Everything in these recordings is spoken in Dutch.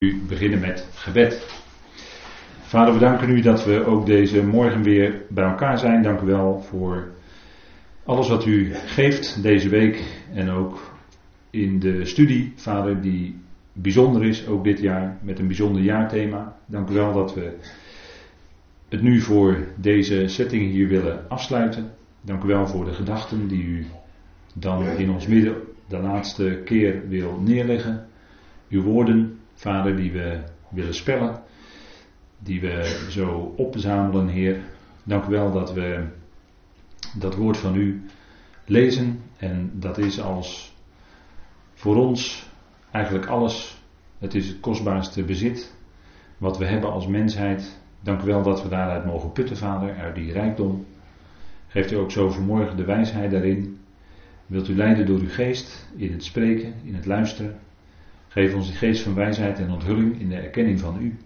u beginnen met gebed. Vader, we danken u dat we ook deze morgen weer bij elkaar zijn. Dank u wel voor alles wat u geeft deze week en ook in de studie, Vader, die bijzonder is, ook dit jaar, met een bijzonder jaarthema. Dank u wel dat we het nu voor deze setting hier willen afsluiten. Dank u wel voor de gedachten die u dan in ons midden de laatste keer wil neerleggen. Uw woorden Vader, die we willen spellen, die we zo opzamelen, Heer. Dank u wel dat we dat woord van u lezen. En dat is als voor ons eigenlijk alles. Het is het kostbaarste bezit wat we hebben als mensheid. Dank u wel dat we daaruit mogen putten, Vader, uit die rijkdom. Geeft u ook zo vanmorgen de wijsheid daarin. Wilt u leiden door uw geest in het spreken, in het luisteren. Geef ons de geest van wijsheid en onthulling in de erkenning van u.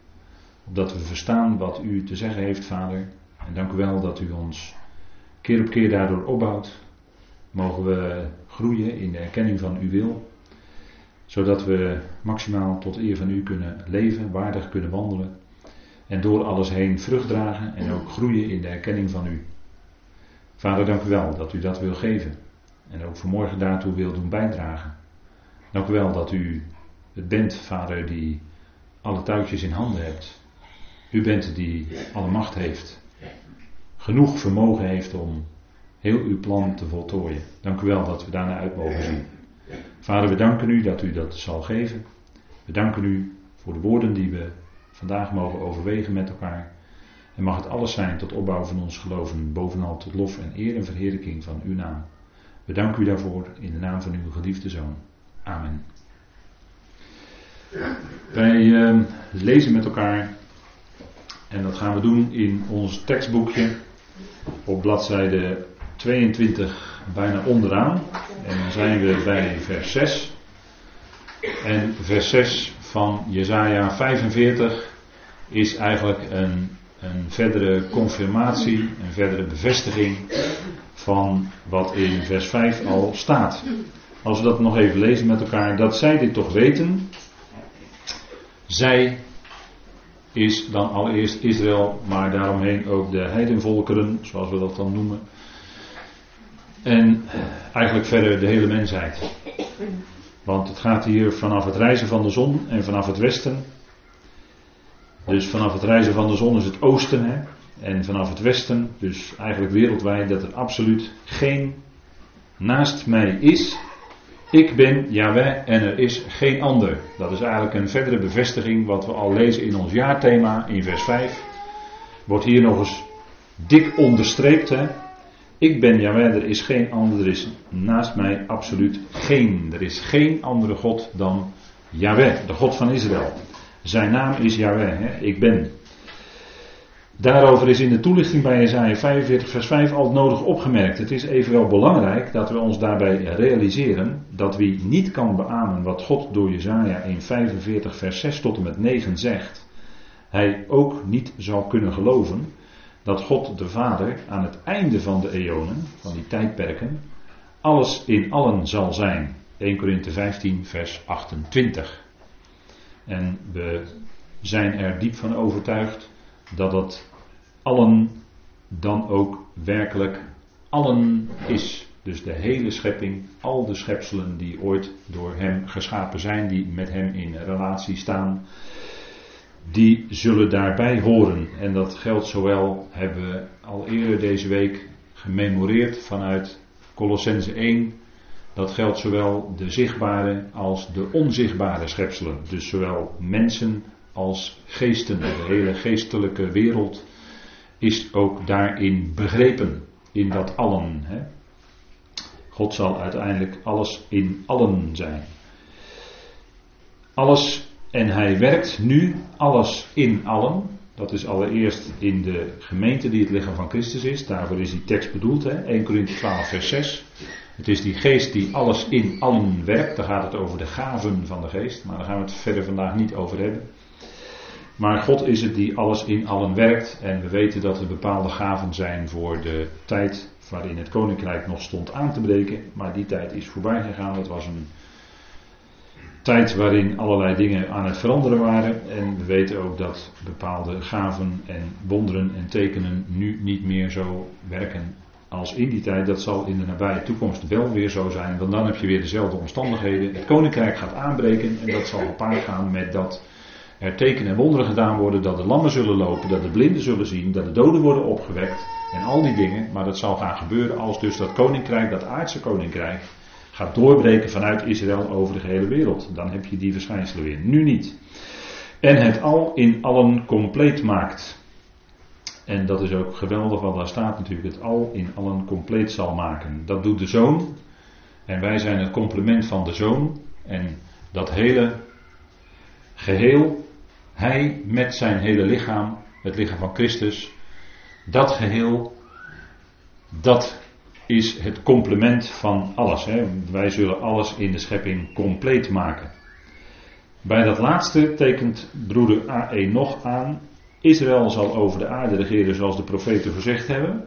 Opdat we verstaan wat u te zeggen heeft, Vader. En dank u wel dat u ons keer op keer daardoor opbouwt. Mogen we groeien in de erkenning van uw wil. Zodat we maximaal tot eer van u kunnen leven, waardig kunnen wandelen. En door alles heen vrucht dragen en ook groeien in de erkenning van u. Vader, dank u wel dat u dat wil geven. En ook vanmorgen daartoe wil doen bijdragen. Dank u wel dat u het bent, Vader, die alle touwtjes in handen hebt. U bent die alle macht heeft. Genoeg vermogen heeft om heel uw plan te voltooien. Dank u wel dat we daarna uit mogen zien. Vader, we danken u dat u dat zal geven. We danken u voor de woorden die we vandaag mogen overwegen met elkaar. En mag het alles zijn tot opbouw van ons geloven, bovenal tot lof en eer en verheerlijking van uw naam. We danken u daarvoor in de naam van uw geliefde Zoon. Amen. Wij uh, lezen met elkaar en dat gaan we doen in ons tekstboekje op bladzijde 22 bijna onderaan. En dan zijn we bij vers 6. En vers 6 van Jesaja 45 is eigenlijk een, een verdere confirmatie, een verdere bevestiging van wat in vers 5 al staat. Als we dat nog even lezen met elkaar, dat zij dit toch weten, zij is dan allereerst Israël, maar daaromheen ook de heidenvolkeren, zoals we dat dan noemen. En eigenlijk verder de hele mensheid. Want het gaat hier vanaf het reizen van de zon en vanaf het westen. Dus vanaf het reizen van de zon is het oosten. Hè? En vanaf het westen, dus eigenlijk wereldwijd, dat er absoluut geen naast mij is ik ben Yahweh en er is geen ander. Dat is eigenlijk een verdere bevestiging wat we al lezen in ons jaarthema in vers 5. Wordt hier nog eens dik onderstreept. Hè? Ik ben Yahweh, er is geen ander, er is naast mij absoluut geen. Er is geen andere God dan Yahweh, de God van Israël. Zijn naam is Yahweh, hè? ik ben. Daarover is in de toelichting bij Jesaja 45 vers 5 al nodig opgemerkt. Het is evenwel belangrijk dat we ons daarbij realiseren dat wie niet kan beamen wat God door Jesaja in 45 vers 6 tot en met 9 zegt, hij ook niet zal kunnen geloven dat God de Vader aan het einde van de eonen, van die tijdperken, alles in allen zal zijn. 1 Korinthe 15 vers 28. En we zijn er diep van overtuigd dat het allen dan ook werkelijk allen is. Dus de hele schepping, al de schepselen die ooit door Hem geschapen zijn, die met Hem in relatie staan, die zullen daarbij horen. En dat geldt zowel, hebben we al eerder deze week gememoreerd vanuit Colossense 1. Dat geldt zowel de zichtbare als de onzichtbare schepselen. Dus zowel mensen als geesten. De hele geestelijke wereld is ook daarin begrepen. In dat allen. Hè. God zal uiteindelijk alles in allen zijn. Alles, en hij werkt nu alles in allen. Dat is allereerst in de gemeente die het lichaam van Christus is. Daarvoor is die tekst bedoeld. Hè? 1 Corinthië 12 vers 6. Het is die geest die alles in allen werkt. Daar gaat het over de gaven van de geest. Maar daar gaan we het verder vandaag niet over hebben. Maar God is het die alles in allen werkt. En we weten dat er bepaalde gaven zijn voor de tijd waarin het koninkrijk nog stond aan te breken. Maar die tijd is voorbij gegaan. Het was een tijd waarin allerlei dingen aan het veranderen waren. En we weten ook dat bepaalde gaven en wonderen en tekenen nu niet meer zo werken als in die tijd. Dat zal in de nabije toekomst wel weer zo zijn. Want dan heb je weer dezelfde omstandigheden. Het koninkrijk gaat aanbreken en dat zal gepaard gaan met dat er tekenen en wonderen gedaan worden. Dat de lammen zullen lopen, dat de blinden zullen zien, dat de doden worden opgewekt. En al die dingen. Maar dat zal gaan gebeuren als dus dat koninkrijk, dat aardse koninkrijk gaat doorbreken vanuit Israël over de gehele wereld. Dan heb je die verschijnselen weer. Nu niet. En het al in allen compleet maakt. En dat is ook geweldig wat daar staat natuurlijk. Het al in allen compleet zal maken. Dat doet de zoon. En wij zijn het complement van de zoon. En dat hele geheel, hij met zijn hele lichaam, het lichaam van Christus, dat geheel, dat is het complement van alles. Hè. Wij zullen alles in de schepping compleet maken. Bij dat laatste tekent broeder AE nog aan. Israël zal over de aarde regeren zoals de profeten gezegd hebben.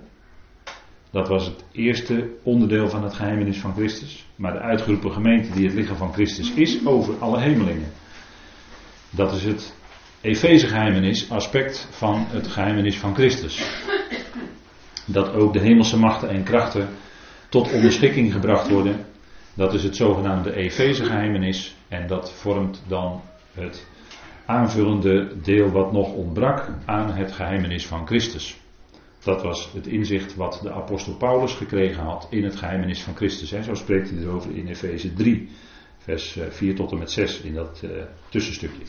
Dat was het eerste onderdeel van het geheimenis van Christus. Maar de uitgeroepen gemeente die het lichaam van Christus is over alle hemelingen. Dat is het Efeze geheimenis aspect van het geheimenis van Christus dat ook de hemelse machten en krachten tot onderschikking gebracht worden. Dat is het zogenaamde Efeze geheimenis en dat vormt dan het aanvullende deel wat nog ontbrak aan het geheimenis van Christus. Dat was het inzicht wat de apostel Paulus gekregen had in het geheimenis van Christus. Zo spreekt hij erover in Efeze 3, vers 4 tot en met 6 in dat uh, tussenstukje.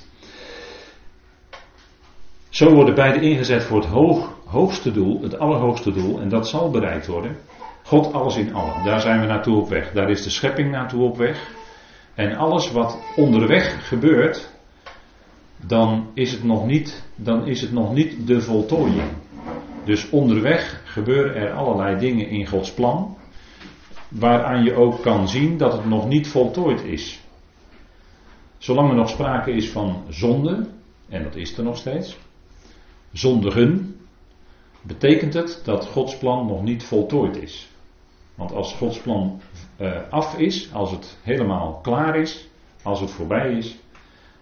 Zo worden beide ingezet voor het hoog, hoogste doel, het allerhoogste doel, en dat zal bereikt worden. God alles in allen. Daar zijn we naartoe op weg. Daar is de schepping naartoe op weg. En alles wat onderweg gebeurt, dan is het nog niet, dan is het nog niet de voltooiing. Dus onderweg gebeuren er allerlei dingen in Gods plan, waaraan je ook kan zien dat het nog niet voltooid is. Zolang er nog sprake is van zonde, en dat is er nog steeds, zondigen, betekent het dat Gods plan nog niet voltooid is. Want als Gods plan uh, af is, als het helemaal klaar is, als het voorbij is,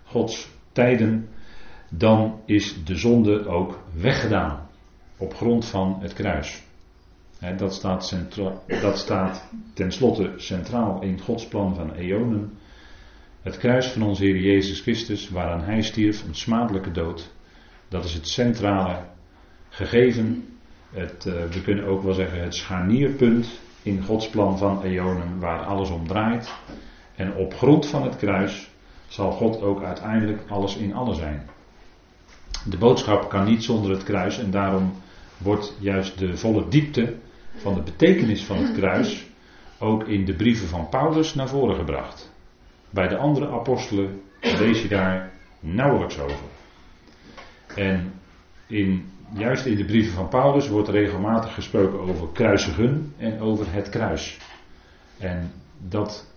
Gods tijden, dan is de zonde ook weggedaan op grond van het kruis. dat, staat dat staat tenslotte centraal in Gods plan van eonen. Het kruis van onze Heer Jezus Christus, waaraan Hij stierf, een smadelijke dood, dat is het centrale gegeven. Het, uh, we kunnen ook wel zeggen het scharnierpunt in Gods plan van eonen waar alles om draait. En op grond van het kruis zal God ook uiteindelijk alles in alle zijn. De boodschap kan niet zonder het kruis en daarom wordt juist de volle diepte van de betekenis van het kruis ook in de brieven van Paulus naar voren gebracht. Bij de andere apostelen lees je daar nauwelijks over. En in, juist in de brieven van Paulus wordt regelmatig gesproken over kruisigen en over het kruis. En dat,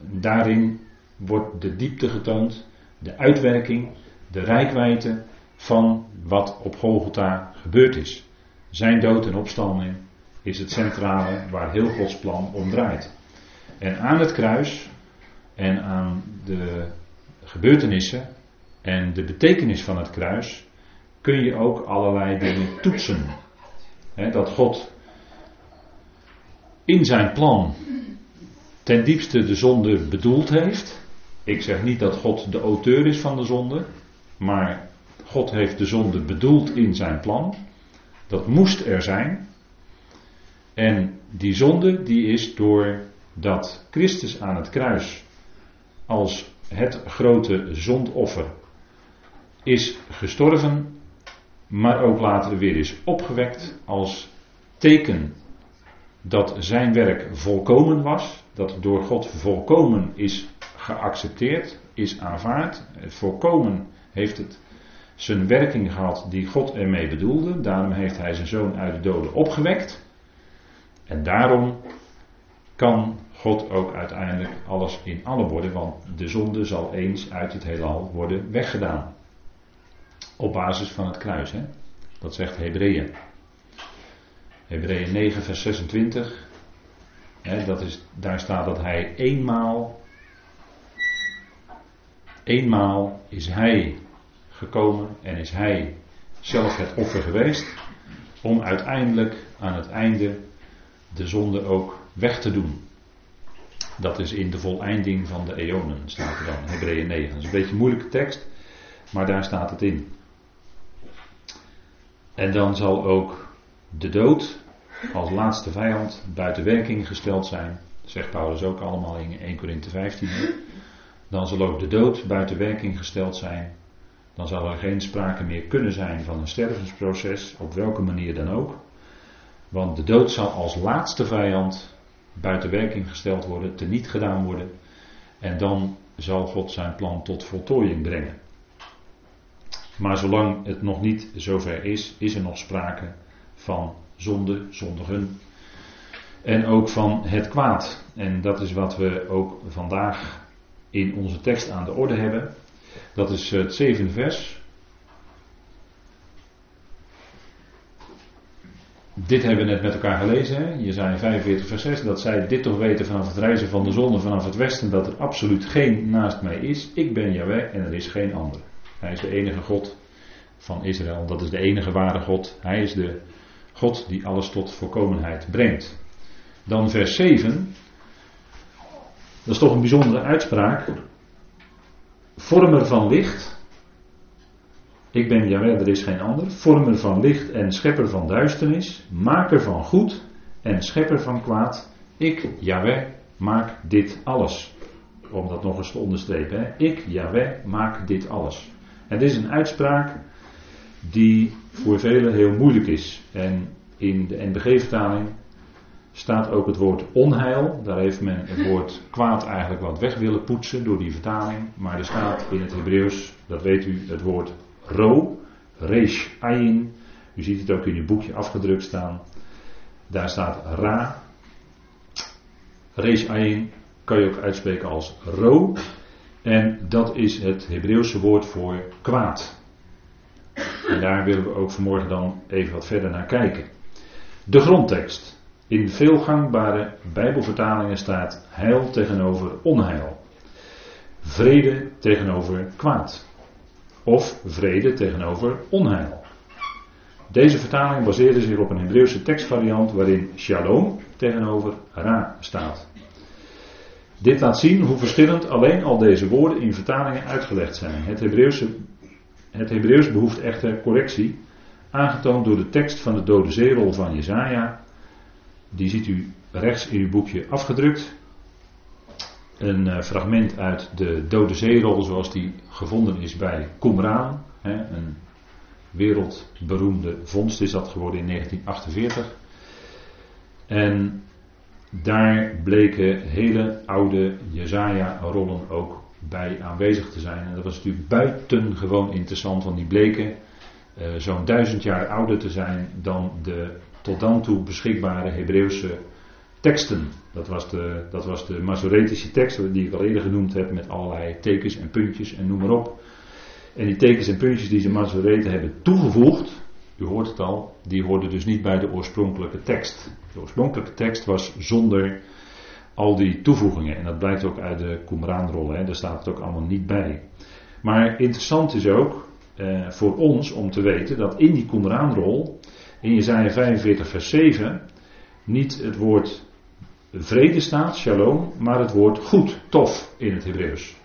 daarin wordt de diepte getoond, de uitwerking, de rijkwijde van wat op Golgotha gebeurd is. Zijn dood en opstanding is het centrale waar heel Gods plan om draait. En aan het kruis en aan de gebeurtenissen en de betekenis van het kruis kun je ook allerlei dingen toetsen. dat God in zijn plan ten diepste de zonde bedoeld heeft. Ik zeg niet dat God de auteur is van de zonde, maar God heeft de zonde bedoeld in zijn plan. Dat moest er zijn. En die zonde die is door dat Christus aan het kruis als het grote zondoffer is gestorven, maar ook later weer is opgewekt als teken dat zijn werk volkomen was, dat door God volkomen is geaccepteerd, is aanvaard. Het volkomen heeft het zijn werking gehad die God ermee bedoelde. Daarom heeft hij zijn zoon uit de doden opgewekt. En daarom kan God ook uiteindelijk alles in alle worden, want de zonde zal eens uit het heelal worden weggedaan. Op basis van het kruis. Hè? Dat zegt Hebreeën. Hebreeën 9, vers 26. Hè, dat is, daar staat dat hij eenmaal eenmaal is Hij gekomen en is Hij zelf het offer geweest om uiteindelijk aan het einde de zonde ook weg te doen. Dat is in de voleinding van de eonen, staat er dan, Hebreeën 9. Dat is een beetje een moeilijke tekst, maar daar staat het in. En dan zal ook de dood als laatste vijand buiten werking gesteld zijn. zegt Paulus ook allemaal in 1 Corinthië 15. Dan zal ook de dood buiten werking gesteld zijn. Dan zal er geen sprake meer kunnen zijn van een stervensproces, op welke manier dan ook. Want de dood zal als laatste vijand buiten werking gesteld worden, teniet gedaan worden. En dan zal God zijn plan tot voltooiing brengen. Maar zolang het nog niet zover is, is er nog sprake van zonde, zondigen. En ook van het kwaad. En dat is wat we ook vandaag in onze tekst aan de orde hebben. Dat is het zevende vers. Dit hebben we net met elkaar gelezen. Je zei 45 vers 6. Dat zij dit toch weten vanaf het reizen van de zon vanaf het westen. Dat er absoluut geen naast mij is. Ik ben Jahweh en er is geen ander. Hij is de enige God van Israël. Dat is de enige ware God. Hij is de God die alles tot volkomenheid brengt. Dan vers 7. Dat is toch een bijzondere uitspraak. Vormer van licht. Ik ben Jawel, er is geen ander. Vormer van licht en schepper van duisternis. Maker van goed en schepper van kwaad. Ik, Jawel, maak dit alles. Om dat nog eens te onderstrepen. Hè. Ik, Jawel, maak dit alles. Dit is een uitspraak die voor velen heel moeilijk is. En in de NBG-vertaling staat ook het woord onheil. Daar heeft men het woord kwaad eigenlijk wat weg willen poetsen door die vertaling. Maar er staat in het Hebreeuws, dat weet u, het woord ro, resh ayin. U ziet het ook in uw boekje afgedrukt staan. Daar staat ra. Resh ayin kan je ook uitspreken als ro. En dat is het Hebreeuwse woord voor kwaad. En daar willen we ook vanmorgen dan even wat verder naar kijken. De grondtekst. In veel gangbare Bijbelvertalingen staat heil tegenover onheil. Vrede tegenover kwaad. Of vrede tegenover onheil. Deze vertaling baseerde zich op een Hebreeuwse tekstvariant waarin shalom tegenover ra staat. Dit laat zien hoe verschillend alleen al deze woorden in vertalingen uitgelegd zijn. Het Hebreeuwse het Hebreeuws behoeft echter correctie, aangetoond door de tekst van de dode zeerol van Jezaja. Die ziet u rechts in uw boekje afgedrukt. Een eh, fragment uit de dode zeerol zoals die gevonden is bij Qumran. Een wereldberoemde vondst is dat geworden in 1948. En daar bleken hele oude Jezaja-rollen ook bij aanwezig te zijn. En dat was natuurlijk buitengewoon interessant, want die bleken uh, zo'n duizend jaar ouder te zijn dan de tot dan toe beschikbare Hebreeuwse teksten. Dat was, de, dat was de Masoretische tekst die ik al eerder genoemd heb met allerlei tekens en puntjes en noem maar op. En die tekens en puntjes die ze Masoreten hebben toegevoegd, u hoort het al, die hoorden dus niet bij de oorspronkelijke tekst. De oorspronkelijke tekst was zonder al die toevoegingen. En dat blijkt ook uit de Qumran-rollen, daar staat het ook allemaal niet bij. Maar interessant is ook eh, voor ons om te weten dat in die Qumran-rol, in Jezaja 45 vers 7, niet het woord vrede staat, shalom, maar het woord goed, tof in het Hebreeuws.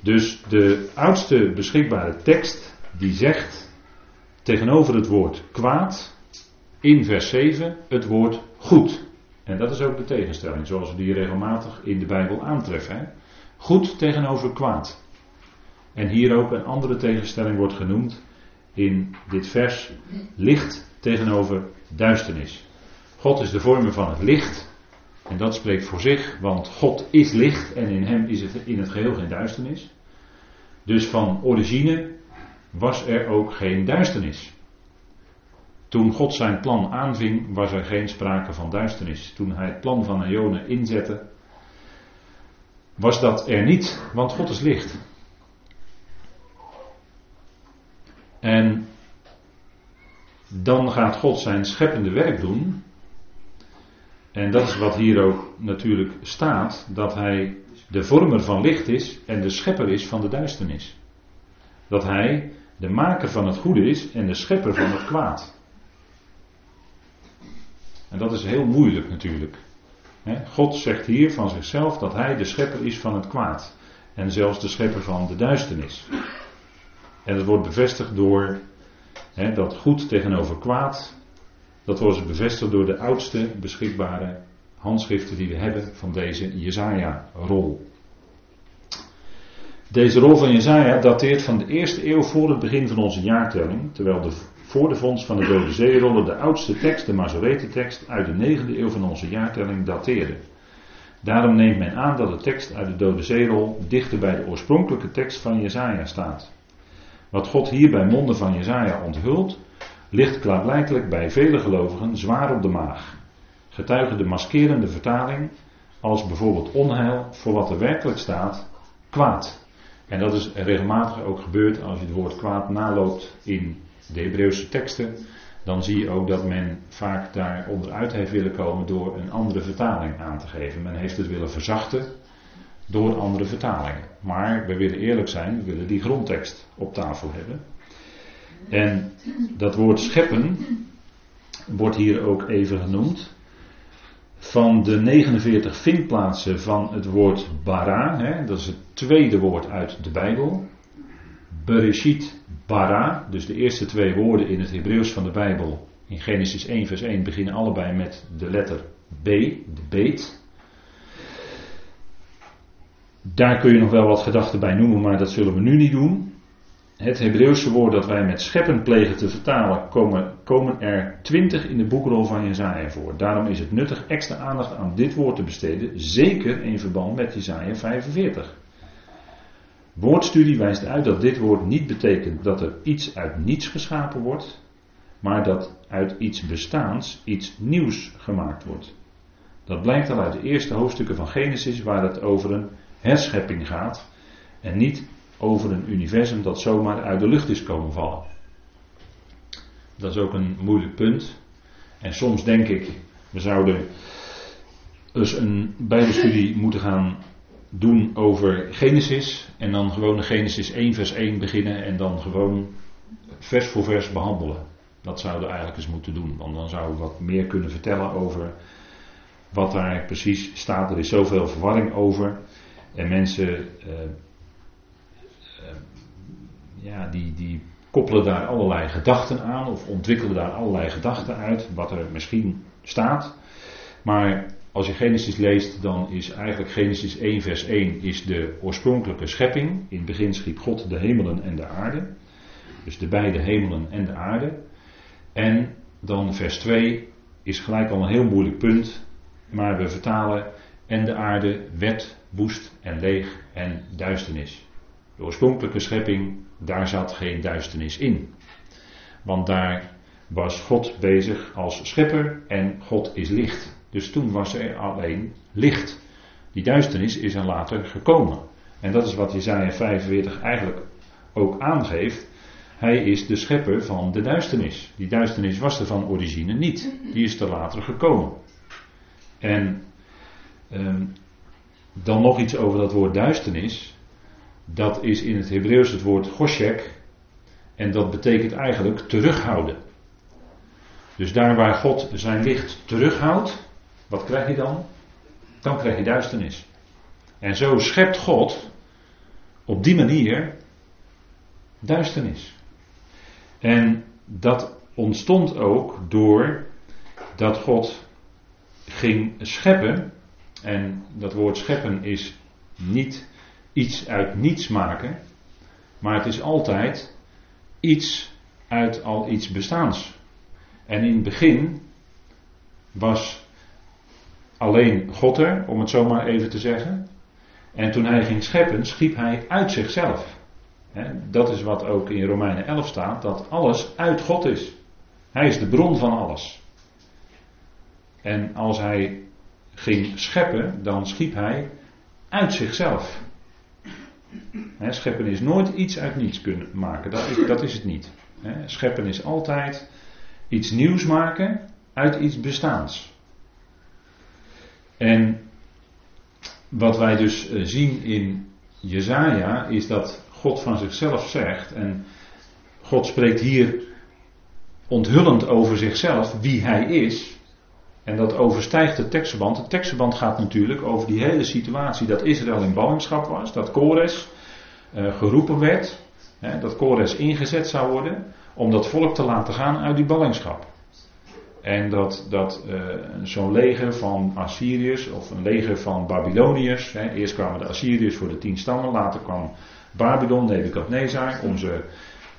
Dus de oudste beschikbare tekst die zegt tegenover het woord kwaad in vers 7 het woord goed. En dat is ook de tegenstelling, zoals we die regelmatig in de Bijbel aantreffen. Hè? Goed tegenover kwaad. En hier ook een andere tegenstelling wordt genoemd in dit vers: licht tegenover duisternis. God is de vormer van het licht. En dat spreekt voor zich, want God is licht en in hem is het in het geheel geen duisternis. Dus van origine was er ook geen duisternis. Toen God zijn plan aanving, was er geen sprake van duisternis. Toen hij het plan van Ione inzette, was dat er niet, want God is licht. En dan gaat God zijn scheppende werk doen. En dat is wat hier ook natuurlijk staat dat hij de vormer van licht is en de schepper is van de duisternis. Dat hij de maker van het goede is en de schepper van het kwaad. En dat is heel moeilijk natuurlijk. God zegt hier van zichzelf dat hij de schepper is van het kwaad. En zelfs de schepper van de duisternis. En dat wordt bevestigd door dat goed tegenover kwaad. Dat wordt bevestigd door de oudste beschikbare handschriften die we hebben van deze Jezaja-rol. Deze rol van Jezaja dateert van de eerste eeuw voor het begin van onze jaartelling, terwijl de, voor de vondst van de Dode Zeerollen de oudste tekst, de Masoretentekst, uit de negende eeuw van onze jaartelling dateerde. Daarom neemt men aan dat de tekst uit de Dode Zeerol dichter bij de oorspronkelijke tekst van Jezaja staat. Wat God hier bij monden van Jezaja onthult, ligt klaarblijkelijk bij vele gelovigen zwaar op de maag. Getuigen de maskerende vertaling als bijvoorbeeld onheil voor wat er werkelijk staat, kwaad. En dat is regelmatig ook gebeurd als je het woord kwaad naloopt in de Hebreeuwse teksten. Dan zie je ook dat men vaak daar onderuit heeft willen komen door een andere vertaling aan te geven. Men heeft het willen verzachten door andere vertalingen. Maar we willen eerlijk zijn, we willen die grondtekst op tafel hebben. En dat woord scheppen wordt hier ook even genoemd van de 49 vindplaatsen van het woord bara, hè, dat is het tweede woord uit de Bijbel. Bereshit bara, dus de eerste twee woorden in het Hebreeuws van de Bijbel, in Genesis 1 vers 1 beginnen allebei met de letter B, de beet. Daar kun je nog wel wat gedachten bij noemen, maar dat zullen we nu niet doen het Hebreeuwse woord dat wij met scheppen plegen te vertalen, komen, komen er twintig in de boekrol van Jezaja voor. Daarom is het nuttig extra aandacht aan dit woord te besteden, zeker in verband met Jezaja 45. Woordstudie wijst uit dat dit woord niet betekent dat er iets uit niets geschapen wordt, maar dat uit iets bestaans iets nieuws gemaakt wordt. Dat blijkt al uit de eerste hoofdstukken van Genesis, waar het over een herschepping gaat en niet over een universum dat zomaar uit de lucht is komen vallen. Dat is ook een moeilijk punt. En soms denk ik, we zouden dus een bijbelstudie moeten gaan doen over Genesis. En dan gewoon de Genesis 1 vers 1 beginnen en dan gewoon vers voor vers behandelen. Dat zouden we eigenlijk eens moeten doen. Want dan zouden we wat meer kunnen vertellen over wat daar precies staat. Er is zoveel verwarring over. En mensen eh, ja, die, die koppelen daar allerlei gedachten aan of ontwikkelen daar allerlei gedachten uit, wat er misschien staat. Maar als je Genesis leest, dan is eigenlijk Genesis 1 vers 1 is de oorspronkelijke schepping. In het begin schiep God de hemelen en de aarde. Dus de beide hemelen en de aarde. En dan vers 2 is gelijk al een heel moeilijk punt. Maar we vertalen en de aarde werd woest en leeg en duisternis. De oorspronkelijke schepping, daar zat geen duisternis in. Want daar was God bezig als schepper en God is licht. Dus toen was er alleen licht. Die duisternis is er later gekomen. En dat is wat Jezaja 45 eigenlijk ook aangeeft. Hij is de schepper van de duisternis. Die duisternis was er van origine niet. Die is er later gekomen. En um, dan nog iets over dat woord duisternis. Dat is in het Hebreeuws het woord goshek. En dat betekent eigenlijk terughouden. Dus daar waar God zijn licht terughoudt, wat krijg je dan? Dan krijg je duisternis. En zo schept God op die manier duisternis. En dat ontstond ook door dat God ging scheppen. En dat woord scheppen is niet iets uit niets maken, maar het is altijd iets uit al iets bestaans. En in het begin was alleen God er, om het zo maar even te zeggen. En toen hij ging scheppen, schiep hij uit zichzelf. dat is wat ook in Romeinen 11 staat, dat alles uit God is. Hij is de bron van alles. En als hij ging scheppen, dan schiep hij uit zichzelf scheppen is nooit iets uit niets kunnen maken. Dat is, dat is het niet. scheppen is altijd iets nieuws maken uit iets bestaans. En wat wij dus eh, zien in Jezaja is dat God van zichzelf zegt, en God spreekt hier onthullend over zichzelf, wie hij is. En dat overstijgt de tekstverband. De tekstverband gaat natuurlijk over die hele situatie dat Israël in ballingschap was, dat Kores uh, geroepen werd, hè, dat Kores ingezet zou worden om dat volk te laten gaan uit die ballingschap. En dat, dat uh, zo'n leger van Assyriërs of een leger van Babyloniërs, hè, eerst kwamen de Assyriërs voor de tien stammen, later kwam Babylon, Nebukadnezar, om ze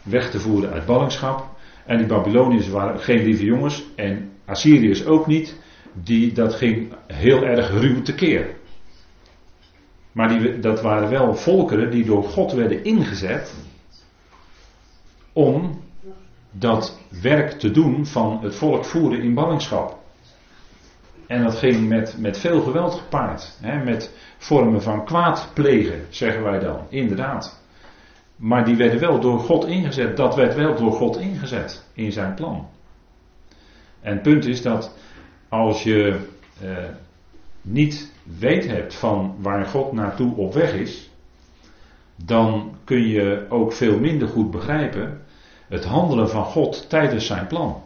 weg te voeren uit ballingschap. En die Babyloniërs waren geen lieve jongens en Assyriërs ook niet. Die, dat ging heel erg ruw tekeer. Maar die, dat waren wel volkeren die door God werden ingezet om dat werk te doen van het volk voeren in ballingschap. En dat ging met, met veel geweld gepaard. Hè, met vormen van kwaad plegen, zeggen wij dan. Inderdaad. Maar die werden wel door God ingezet. Dat werd wel door God ingezet in zijn plan. En het punt is dat als je eh, niet weet hebt van waar God naartoe op weg is, dan kun je ook veel minder goed begrijpen het handelen van God tijdens zijn plan.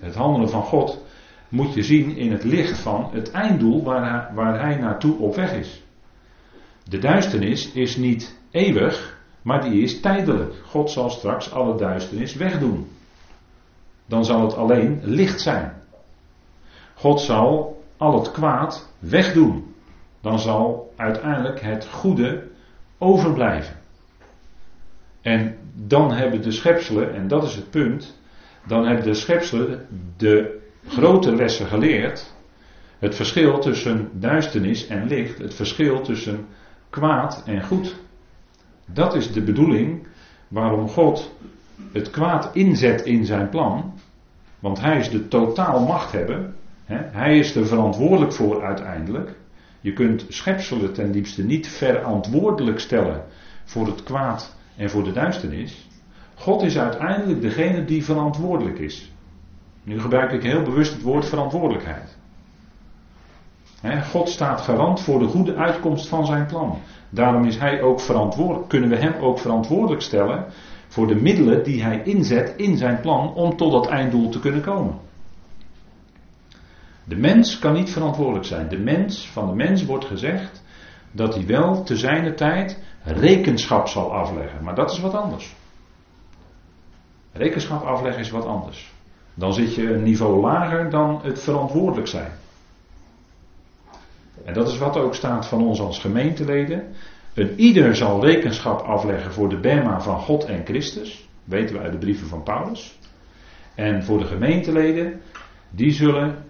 het handelen van God moet je zien in het licht van het einddoel waar waar hij naartoe op weg is. De duisternis is niet eeuwig, maar die is tijdelijk. God zal straks alle duisternis wegdoen. Dan zal het alleen licht zijn. God zal al het kwaad wegdoen. Dan zal uiteindelijk het goede overblijven. En dan hebben de schepselen, en dat is het punt, dan hebben de schepselen de grote lessen geleerd. Het verschil tussen duisternis en licht, het verschil tussen kwaad en goed. Dat is de bedoeling waarom God het kwaad inzet in zijn plan. Want hij is de totaal machthebber. Hij is er verantwoordelijk voor uiteindelijk. Je kunt schepselen ten diepste niet verantwoordelijk stellen voor het kwaad en voor de duisternis. God is uiteindelijk degene die verantwoordelijk is. Nu gebruik ik heel bewust het woord verantwoordelijkheid. God staat garant voor de goede uitkomst van zijn plan. Daarom is hij ook verantwoordelijk, kunnen we hem ook verantwoordelijk stellen voor de middelen die hij inzet in zijn plan om tot dat einddoel te kunnen komen. De mens kan niet verantwoordelijk zijn. De mens, van de mens wordt gezegd dat hij wel te zijner tijd rekenschap zal afleggen. Maar dat is wat anders. Rekenschap afleggen is wat anders. Dan zit je een niveau lager dan het verantwoordelijk zijn. En dat is wat ook staat van ons als gemeenteleden. Een ieder zal rekenschap afleggen voor de Bema van God en Christus. Weten we uit de brieven van Paulus. En voor de gemeenteleden, die zullen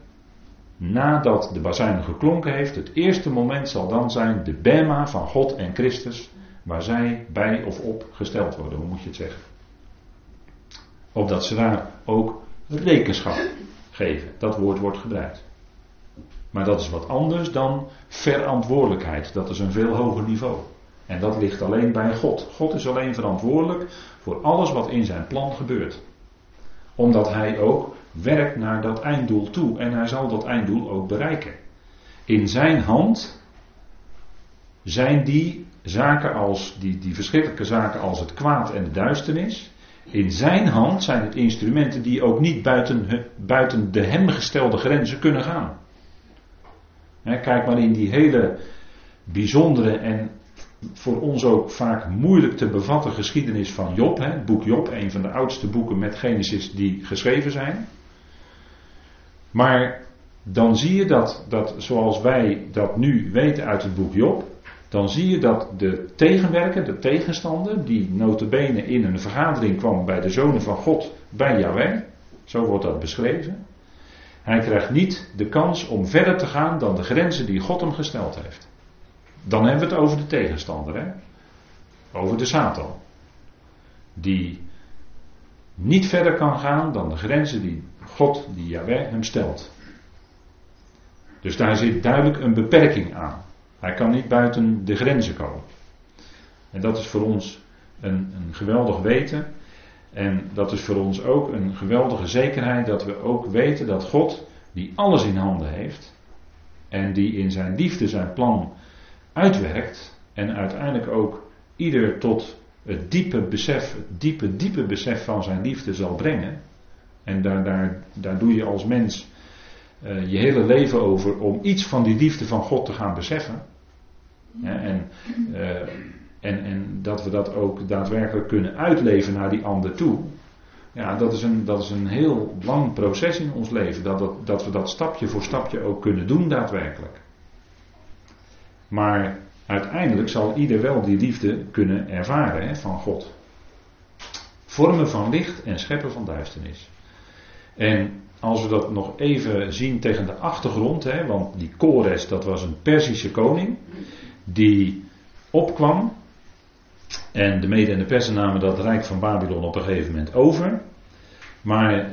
nadat de bazuin geklonken heeft, het eerste moment zal dan zijn de Bema van God en Christus, waar zij bij of op gesteld worden. Hoe moet je het zeggen? Opdat ze daar ook rekenschap geven. Dat woord wordt gebruikt. Maar dat is wat anders dan verantwoordelijkheid. Dat is een veel hoger niveau. En dat ligt alleen bij God. God is alleen verantwoordelijk voor alles wat in zijn plan gebeurt. Omdat hij ook werkt naar dat einddoel toe. En hij zal dat einddoel ook bereiken. In zijn hand zijn die zaken als, die, die verschrikkelijke zaken als het kwaad en de duisternis. In zijn hand zijn het instrumenten die ook niet buiten, buiten de hem gestelde grenzen kunnen gaan. Kijk maar in die hele bijzondere en voor ons ook vaak moeilijk te bevatten geschiedenis van Job. het boek Job, een van de oudste boeken met Genesis die geschreven zijn. Maar dan zie je dat, dat zoals wij dat nu weten uit het boek Job, dan zie je dat de tegenwerker, de tegenstander, die notabene in een vergadering kwam bij de zonen van God, bij Yahweh, zo wordt dat beschreven, hij krijgt niet de kans om verder te gaan dan de grenzen die God hem gesteld heeft. Dan hebben we het over de tegenstander, hè? over de Satan, die niet verder kan gaan dan de grenzen die God, die Yahweh, hem stelt. Dus daar zit duidelijk een beperking aan. Hij kan niet buiten de grenzen komen. En dat is voor ons een, een geweldig weten. En dat is voor ons ook een geweldige zekerheid dat we ook weten dat God, die alles in handen heeft, En die in zijn liefde zijn plan uitwerkt. En uiteindelijk ook ieder tot het diepe besef, het diepe, diepe besef van zijn liefde zal brengen. En daar, daar, daar doe je als mens uh, je hele leven over om iets van die liefde van God te gaan beseffen. En, uh, en, en dat we dat ook daadwerkelijk kunnen uitleven naar die ander toe. Ja, dat is een, dat is een heel lang proces in ons leven. Dat, dat, we dat stapje voor stapje ook kunnen doen daadwerkelijk. Maar uiteindelijk zal ieder wel die liefde kunnen ervaren hè, van God. Vormen van licht en scheppen van duisternis. En als we dat nog even zien tegen de achtergrond, hè, want die Kores dat was een Perzische koning die opkwam en de Mede en de Persen namen dat rijk van Babylon op een gegeven moment over. Maar uh,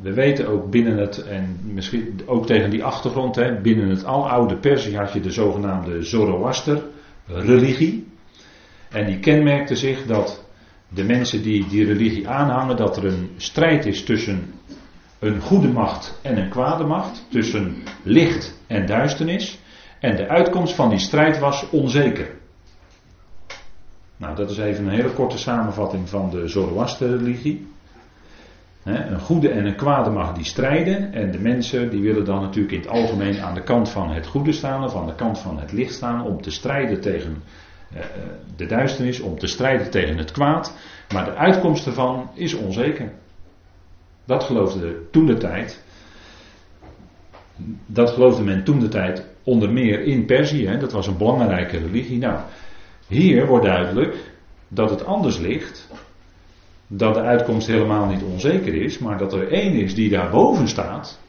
we weten ook binnen het, en misschien ook tegen die achtergrond, hè, binnen het aloude Perzië had je de zogenaamde Zoroaster-religie. En die kenmerkte zich dat de mensen die die religie aanhangen, dat er een strijd is tussen een goede macht en een kwade macht, tussen licht en duisternis. En de uitkomst van die strijd was onzeker. Nou, dat is even een hele korte samenvatting van de Zoroaster-religie. Een goede en een kwade macht die strijden. En de mensen die willen dan natuurlijk in het algemeen aan de kant van het goede staan of aan de kant van het licht staan om te strijden tegen eh, eh, de duisternis, om te strijden tegen het kwaad. Maar de uitkomst ervan is onzeker. Dat geloofde toen de tijd. Dat geloofde men toen de tijd onder meer in Perzië. Dat was een belangrijke religie. Nou, hier wordt duidelijk dat het anders ligt. Dat de uitkomst helemaal niet onzeker is, maar dat er één is die daarboven staat.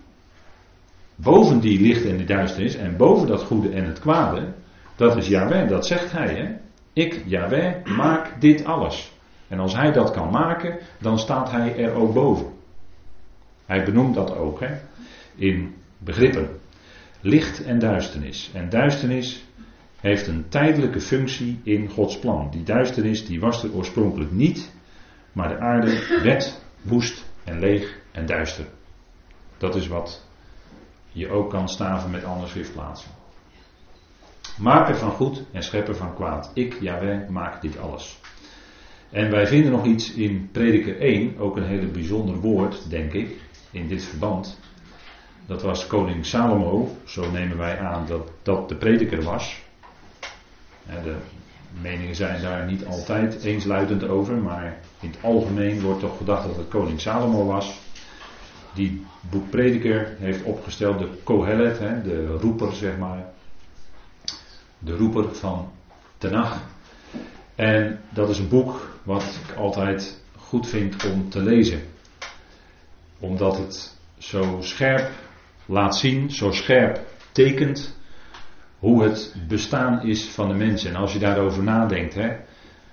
Boven die licht en die duisternis en boven dat goede en het kwade. Dat is Yahweh, dat zegt hij. Hè? Ik, Yahweh, maak dit alles. En als hij dat kan maken, dan staat hij er ook boven. Hij benoemt dat ook hè, in begrippen. Licht en duisternis. En duisternis heeft een tijdelijke functie in Gods plan. Die duisternis die was er oorspronkelijk niet, maar de aarde werd woest en leeg en duister. Dat is wat je ook kan staven met andere schriftplaatsen. Maker van goed en schepper van kwaad. Ik, Jaweh, maak dit alles. En wij vinden nog iets in Prediker 1, ook een hele bijzonder woord, denk ik, in dit verband. Dat was koning Salomo, zo nemen wij aan dat dat de prediker was. De meningen zijn daar niet altijd eensluidend over, maar in het algemeen wordt toch gedacht dat het koning Salomo was. Die boek Prediker heeft opgesteld, de Kohelet, de roeper zeg maar. De roeper van Tenach. En dat is een boek wat ik altijd goed vind om te lezen. Omdat het zo scherp laat zien, zo scherp tekent hoe het bestaan is van de mensen. En als je daarover nadenkt, hè,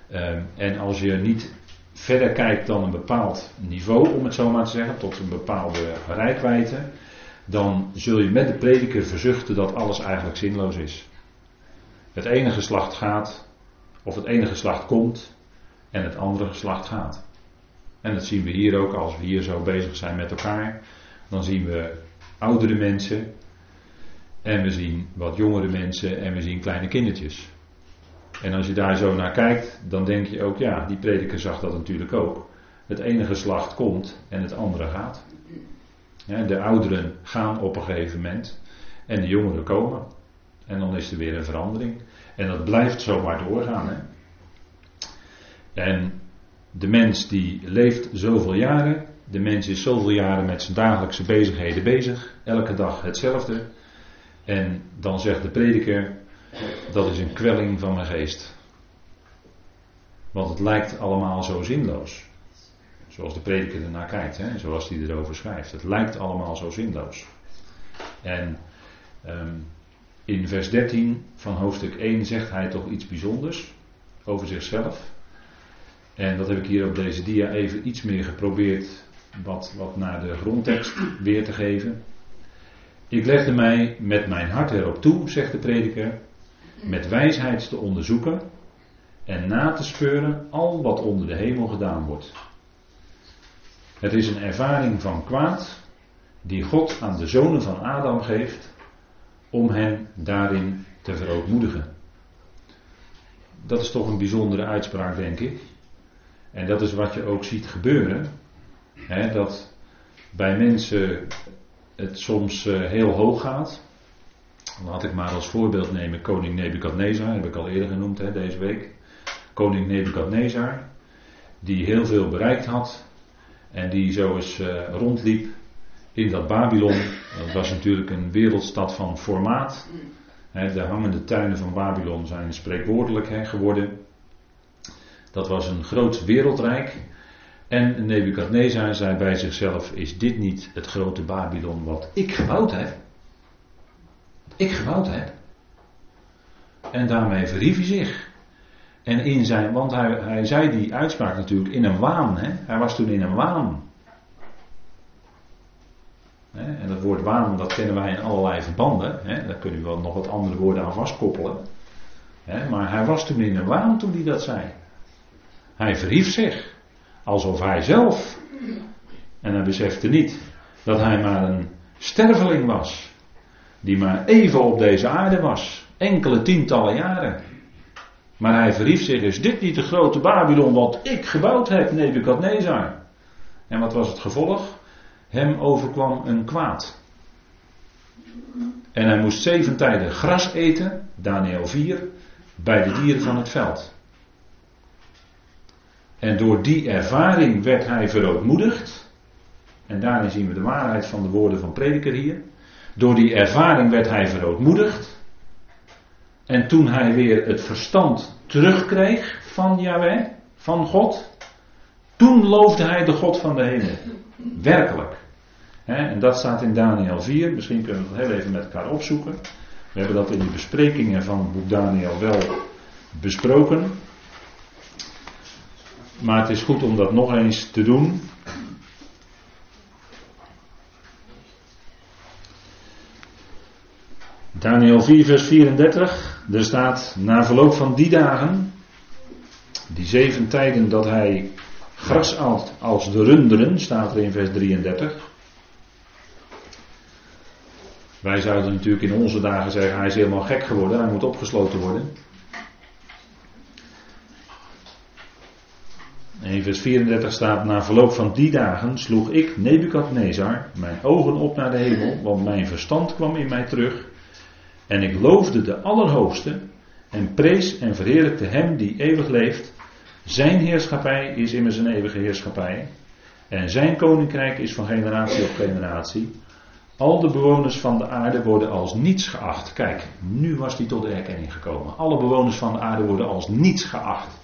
ehm, en als je niet verder kijkt dan een bepaald niveau, om het zo maar te zeggen, tot een bepaalde rijkwijde, dan zul je met de prediker verzuchten dat alles eigenlijk zinloos is. Het ene geslacht gaat, of het ene geslacht komt, en het andere geslacht gaat. En dat zien we hier ook als we hier zo bezig zijn met elkaar. Dan zien we oudere mensen en we zien wat jongere mensen en we zien kleine kindertjes. En als je daar zo naar kijkt, dan denk je ook, ja, die prediker zag dat natuurlijk ook. Het ene geslacht komt en het andere gaat. De ouderen gaan op een gegeven moment en de jongeren komen. En dan is er weer een verandering. En dat blijft zomaar doorgaan. Hè? En de mens die leeft zoveel jaren, de mens is zoveel jaren met zijn dagelijkse bezigheden bezig, elke dag hetzelfde. En dan zegt de prediker, dat is een kwelling van mijn geest. Want het lijkt allemaal zo zinloos. Zoals de prediker ernaar kijkt, hè? zoals hij erover schrijft. Het lijkt allemaal zo zinloos. En um, in vers 13 van hoofdstuk 1 zegt hij toch iets bijzonders over zichzelf. En dat heb ik hier op deze dia even iets meer geprobeerd wat, wat naar de grondtekst weer te geven. Ik legde mij met mijn hart erop toe, zegt de prediker, met wijsheid te onderzoeken en na te speuren al wat onder de hemel gedaan wordt. Het is een ervaring van kwaad die God aan de zonen van Adam geeft om hen daarin te verootmoedigen. Dat is toch een bijzondere uitspraak, denk ik. En dat is wat je ook ziet gebeuren. Hè, dat bij mensen het soms eh, heel hoog gaat. Laat ik maar als voorbeeld nemen koning Nebukadnezar, heb ik al eerder genoemd hè, deze week. Koning Nebukadnezar, die heel veel bereikt had en die zo eens uh, rondliep in dat Babylon. Dat was natuurlijk een wereldstad van formaat. de hangende tuinen van Babylon zijn spreekwoordelijk geworden. Dat was een groot wereldrijk. En Nebukadnezar zei bij zichzelf: Is dit niet het grote Babylon wat ik gebouwd heb? ik gebouwd heb. En daarmee verhief hij zich. En in zijn, want hij, hij zei die uitspraak natuurlijk in een waan. Hè? Hij was toen in een waan. En dat woord waan, dat kennen wij in allerlei verbanden. Hè? Daar kunnen we wel nog wat andere woorden aan vastkoppelen. Maar hij was toen in een waan toen hij dat zei. Hij verhief zich. Alsof hij zelf. En hij besefte niet dat hij maar een sterveling was die maar even op deze aarde was. Enkele tientallen jaren. Maar hij verhief zich, is dit niet de grote Babylon wat ik gebouwd heb, Nebukadnezar? En wat was het gevolg? Hem overkwam een kwaad. En hij moest zeven tijden gras eten, Daniel 4, bij de dieren van het veld. En door die ervaring werd hij verootmoedigd. En daarin zien we de waarheid van de woorden van prediker hier. Door die ervaring werd hij verootmoedigd. En toen hij weer het verstand terugkreeg van Yahweh, van God, toen loofde hij de God van de hemel. Werkelijk. en dat staat in Daniel 4. Misschien kunnen we het heel even met elkaar opzoeken. We hebben dat in de besprekingen van boek Daniel wel besproken. Maar het is goed om dat nog eens te doen. Daniel 4, vers 34. Er staat, na verloop van die dagen, die zeven tijden dat hij gras at als de runderen, staat er in vers 33. Wij zouden natuurlijk in onze dagen zeggen, hij is helemaal gek geworden, hij moet opgesloten worden. In vers 34 staat, na verloop van die dagen sloeg ik, Nebukadnezar, mijn ogen op naar de hemel, want mijn verstand kwam in mij terug en ik loofde de Allerhoogste en prees en verheerlijkte Hem die eeuwig leeft. Zijn heerschappij is immers een eeuwige heerschappij. En zijn koninkrijk is van generatie op generatie. Al de bewoners van de aarde worden als niets geacht. Kijk, nu was hij tot erkenning gekomen. Alle bewoners van de aarde worden als niets geacht.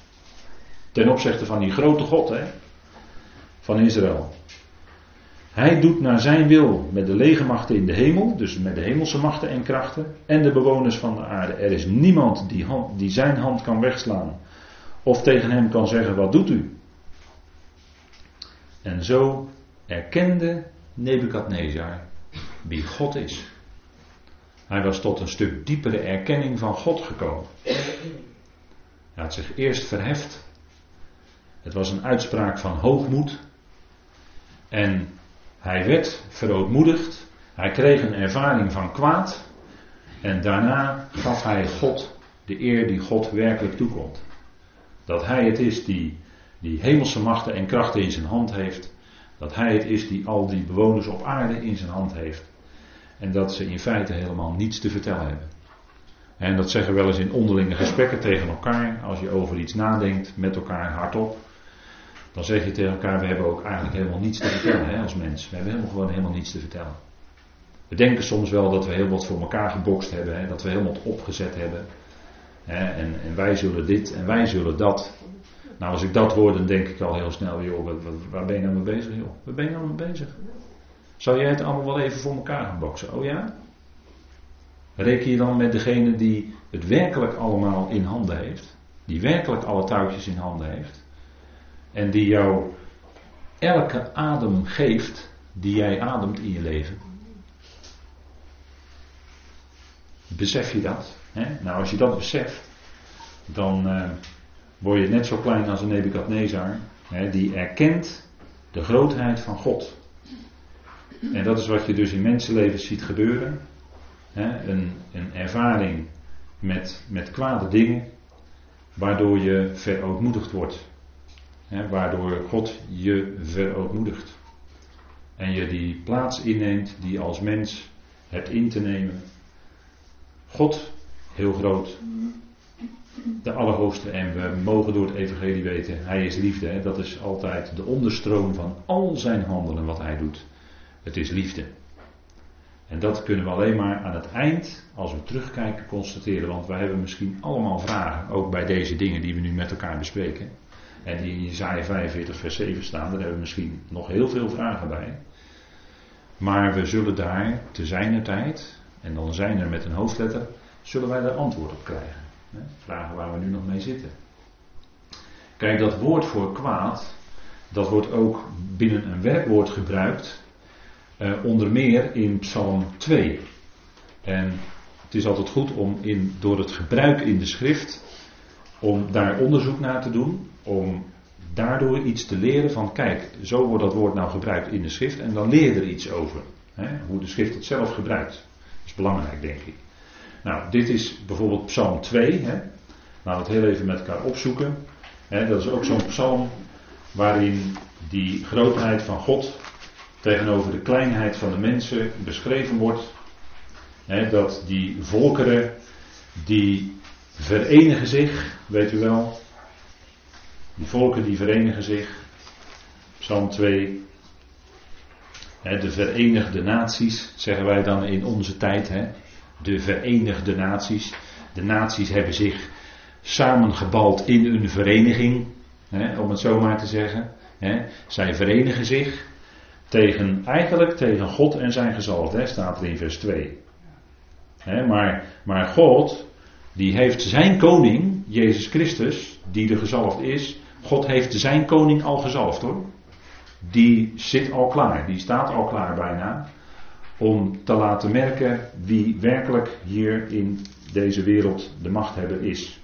Ten opzichte van die grote God hè, van Israël. Hij doet naar zijn wil met de legermachten in de hemel, dus met de hemelse machten en krachten, en de bewoners van de aarde. Er is niemand die, die zijn hand kan wegslaan of tegen hem kan zeggen: Wat doet u? En zo erkende Nebukadnezar wie God is. Hij was tot een stuk diepere erkenning van God gekomen. Hij had zich eerst verheft. Het was een uitspraak van hoogmoed. En hij werd verootmoedigd. Hij kreeg een ervaring van kwaad. En daarna gaf hij God de eer die God werkelijk toekomt. Dat hij het is die, die hemelse machten en krachten in zijn hand heeft. Dat hij het is die al die bewoners op aarde in zijn hand heeft. En dat ze in feite helemaal niets te vertellen hebben. En dat zeggen we wel eens in onderlinge gesprekken tegen elkaar. Als je over iets nadenkt met elkaar hardop dan zeg je tegen elkaar, we hebben ook eigenlijk helemaal niets te vertellen hè, als mens. We hebben helemaal gewoon helemaal niets te vertellen. We denken soms wel dat we heel wat voor elkaar gebokst hebben, hè, dat we helemaal opgezet hebben. Hè, en, en, wij zullen dit en wij zullen dat. Nou, als ik dat hoor, dan denk ik al heel snel, joh, waar, waar ben je nou mee bezig, joh? Waar ben je nou mee bezig? Zou jij het allemaal wel even voor elkaar gaan boksen? Oh ja? Reken je dan met degene die het werkelijk allemaal in handen heeft? Die werkelijk alle touwtjes in handen heeft? En die jou elke adem geeft die jij ademt in je leven. Besef je dat? Hè? Nou, als je dat beseft, dan uh, word je net zo klein als een Nebukadnezar, hè, die erkent de grootheid van God. En dat is wat je dus in mensenlevens ziet gebeuren. hè, een, een ervaring met, met kwade dingen, waardoor je verootmoedigd wordt. Waardoor God je verootmoedigt. En je die plaats inneemt die je als mens hebt in te nemen. God, heel groot, de Allerhoogste. En we mogen door het Evangelie weten, Hij is liefde. Dat is altijd de onderstroom van al zijn handelen wat Hij doet. Het is liefde. En dat kunnen we alleen maar aan het eind, als we terugkijken, constateren. Want wij hebben misschien allemaal vragen, ook bij deze dingen die we nu met elkaar bespreken. En die in Jezaja 45 vers 7 staan, daar hebben we misschien nog heel veel vragen bij. Maar we zullen daar te zijner tijd, en dan zijn er met een hoofdletter, zullen wij daar antwoord op krijgen. Vragen waar we nu nog mee zitten. Kijk, dat woord voor kwaad, dat wordt ook binnen een werkwoord gebruikt, eh, onder meer in Psalm 2. En het is altijd goed om in, door het gebruik in de schrift, om daar onderzoek naar te doen, om daardoor iets te leren van, kijk, zo wordt dat woord nou gebruikt in de schrift en dan leer er iets over. Hè, hoe de schrift het zelf gebruikt. Dat is belangrijk, denk ik. Nou, dit is bijvoorbeeld Psalm 2. Hè. Laten we het heel even met elkaar opzoeken. Hè, dat is ook zo'n psalm waarin die grootheid van God tegenover de kleinheid van de mensen beschreven wordt. Hè, dat die volkeren die verenigen zich, weet u wel. Die volken die verenigen zich. Psalm 2. Hè, de verenigde naties, zeggen wij dan in onze tijd. De Verenigde Naties. De naties hebben zich samengebald in een vereniging, om het zo maar te zeggen. Zij verenigen zich tegen, eigenlijk tegen God en zijn gezalfde, staat er in vers 2. Hè, maar, maar God, die heeft zijn koning, Jezus Christus, die de gezalfd is, God heeft zijn koning al gezalfd hoor. Die zit al klaar, die staat al klaar bijna om te laten merken wie werkelijk hier in deze wereld de machthebber is.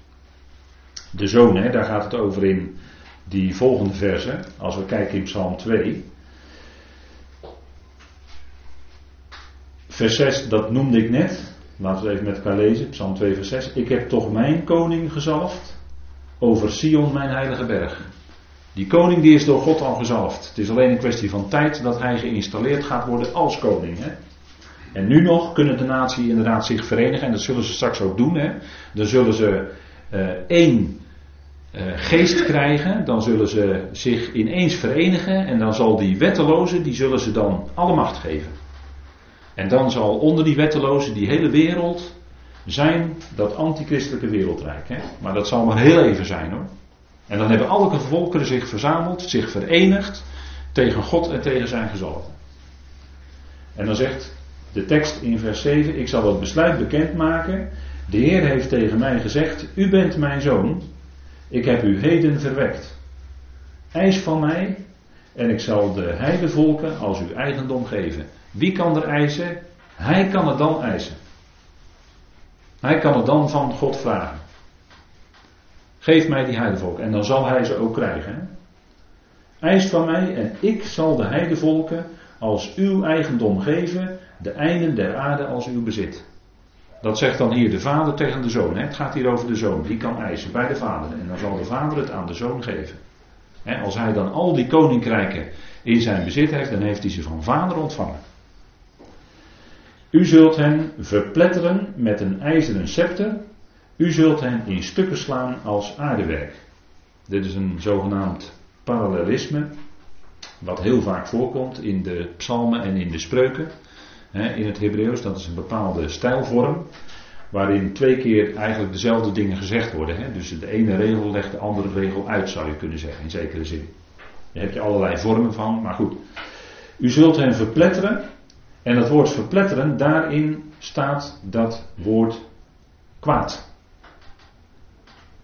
De zoon, hè, daar gaat het over in die volgende verse, als we kijken in Psalm 2. Vers 6, dat noemde ik net. Laten we even met elkaar lezen. Psalm 2, vers 6. Ik heb toch mijn koning gezalfd over Sion, mijn heilige berg. Die koning die is door God al gezalfd. Het is alleen een kwestie van tijd dat hij geïnstalleerd gaat worden als koning. Hè? En nu nog kunnen de natie inderdaad zich verenigen. En dat zullen ze straks ook doen. Hè? Dan zullen ze uh, één uh, geest krijgen. Dan zullen ze zich ineens verenigen. En dan zal die wetteloze, die zullen ze dan alle macht geven. En dan zal onder die wetteloze die hele wereld zijn dat antichristelijke wereldrijk. Hè? Maar dat zal maar heel even zijn hoor. En dan hebben alle volkeren zich verzameld, zich verenigd tegen God en tegen zijn gezalfde. En dan zegt de tekst in vers 7, ik zal het besluit bekendmaken. De Heer heeft tegen mij gezegd, u bent mijn zoon, ik heb u heden verwekt. Eis van mij en ik zal de heidevolken als uw eigendom geven. Wie kan er eisen? Hij kan het dan eisen. Hij kan het dan van God vragen. Geef mij die heidevolken en dan zal hij ze ook krijgen. Eis van mij en ik zal de heidevolken als uw eigendom geven de einden der aarde als uw bezit. Dat zegt dan hier de vader tegen de zoon. Het gaat hier over de zoon. Die kan eisen bij de vader. En dan zal de vader het aan de zoon geven. Als hij dan al die koninkrijken in zijn bezit heeft, dan heeft hij ze van vader ontvangen. U zult hen verpletteren met een ijzeren scepter. U zult hen in stukken slaan als aardewerk. Dit is een zogenaamd parallelisme. Wat heel vaak voorkomt in de psalmen en in de spreuken in het Hebreeuws. Dat is een bepaalde stijlvorm. Waarin twee keer eigenlijk dezelfde dingen gezegd worden. Dus de ene regel legt de andere regel uit, zou je kunnen zeggen, in zekere zin. Daar heb je allerlei vormen van, maar goed. U zult hen verpletteren. En dat woord verpletteren, daarin staat dat woord kwaad.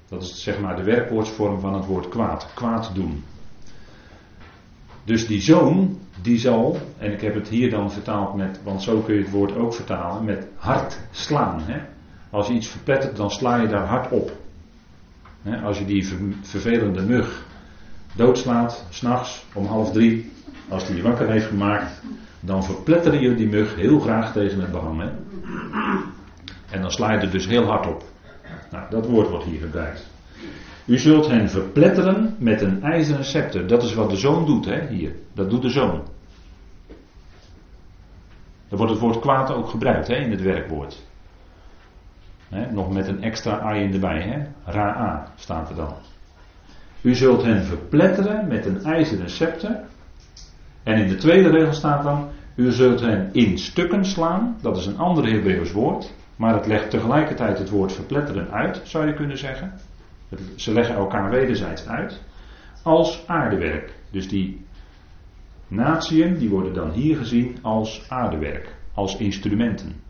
Dat is zeg maar de werkwoordsvorm van het woord kwaad. Kwaad doen. Dus die zoon, die zal, en ik heb het hier dan vertaald met, want zo kun je het woord ook vertalen, met hard slaan. Hè? Als je iets verplettert, dan sla je daar hard op. Als je die vervelende mug doodslaat, s'nachts om half drie, Als die je wakker heeft gemaakt, dan verpletter je die mug heel graag tegen het behang. Hè? En dan sla je er dus heel hard op. Nou, dat woord wordt hier gebruikt. U zult hen verpletteren met een ijzeren scepter. Dat is wat de zoon doet, hè, hier. Dat doet de zoon. Er wordt het woord kwaad ook gebruikt hè, in het werkwoord. nog met een extra ai erbij. Hè? Ra-a staat er dan. U zult hen verpletteren met een ijzeren scepter. En in de tweede regel staat dan: U zult hen in stukken slaan. Dat is een ander Hebreeuws woord. Maar het legt tegelijkertijd het woord verpletteren uit, zou je kunnen zeggen. Ze leggen elkaar wederzijds uit. Als aardewerk. Dus die natieën, die worden dan hier gezien als aardewerk. Als instrumenten.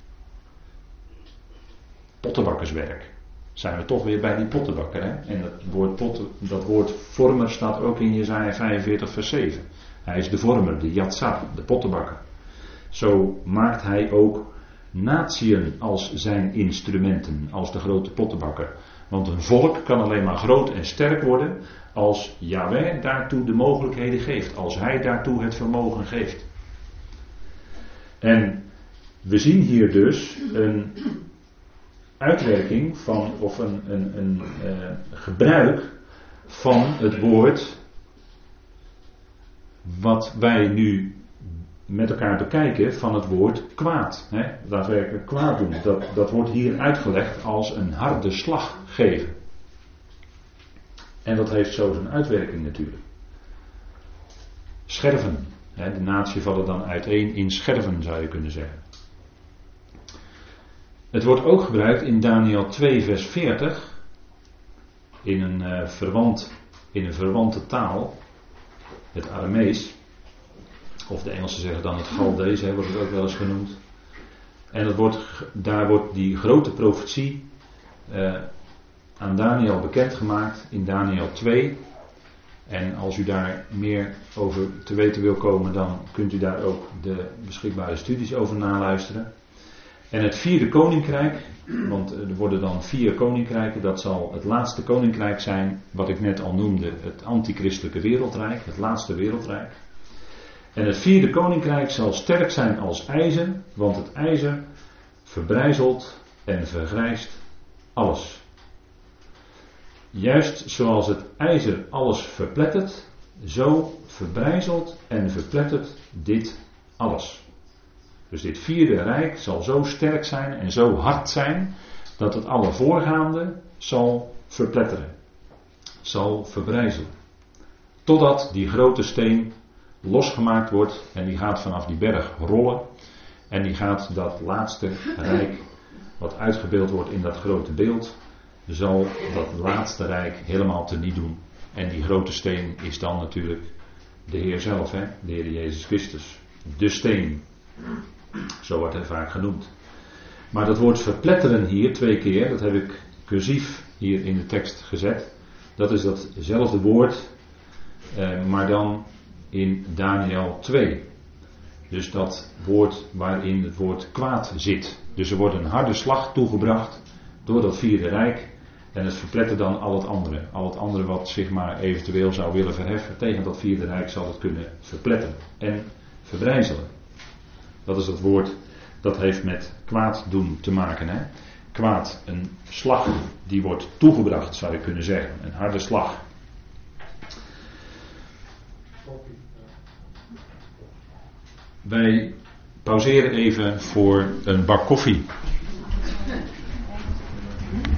Pottenbakkerswerk. Zijn we toch weer bij die pottenbakker. Hè? En dat woord, potten, dat woord vormer staat ook in Jezaja 45 vers 7. Hij is de vormer, de yatsar, de pottenbakker. Zo maakt hij ook natieën als zijn instrumenten, als de grote pottenbakker. Want een volk kan alleen maar groot en sterk worden als Yahweh daartoe de mogelijkheden geeft, als hij daartoe het vermogen geeft. En we zien hier dus een uitwerking van, of een, een, een uh, gebruik van het woord wat wij nu met elkaar bekijken van het woord kwaad. Hè? Daadwerkelijk kwaad doen. Dat, dat wordt hier uitgelegd als een harde slag geven. En dat heeft zo zijn uitwerking natuurlijk. Scherven. Hè? De natie vallen dan uiteen in scherven zou je kunnen zeggen. Het wordt ook gebruikt in Daniel 2 vers 40. In een, uh, verwant, in een verwante taal. Het Aramees. Of de Engelsen zeggen dan het Galdees, wordt het ook wel eens genoemd. En dat wordt, daar wordt die grote profetie uh, aan Daniel bekendgemaakt in Daniel 2. En als u daar meer over te weten wil komen, dan kunt u daar ook de beschikbare studies over naluisteren. En het vierde koninkrijk, want er worden dan vier koninkrijken, dat zal het laatste koninkrijk zijn, wat ik net al noemde, het antichristelijke wereldrijk, het laatste wereldrijk. En het vierde koninkrijk zal sterk zijn als ijzer, want het ijzer verbrijzelt en vergrijst alles. Juist zoals het ijzer alles verplettert, zo verbrijzelt en verplettert dit alles. Dus dit vierde rijk zal zo sterk zijn en zo hard zijn dat het alle voorgaande zal verpletteren, zal verbrijzelen. Totdat die grote steen losgemaakt wordt en die gaat vanaf die berg rollen en die gaat dat laatste rijk wat uitgebeeld wordt in dat grote beeld, zal dat laatste rijk helemaal teniet doen. En die grote steen is dan natuurlijk de Heer zelf, hè? de Heer Jezus Christus. De steen. Zo wordt hij vaak genoemd. Maar dat woord verpletteren hier twee keer, dat heb ik cursief hier in de tekst gezet. Dat is datzelfde woord, eh, maar dan in Daniel 2. Dus dat woord waarin het woord kwaad zit. Dus er wordt een harde slag toegebracht door dat vierde rijk. En het verplettert dan al het andere. Al het andere wat zich maar eventueel zou willen verheffen tegen dat vierde rijk zal het kunnen verpletteren en verbrijzelen. Dat is het woord dat heeft met kwaad doen te maken. Hè? Kwaad, een slag die wordt toegebracht, zou je kunnen zeggen. Een harde slag. Wij pauzeren even voor een bak koffie.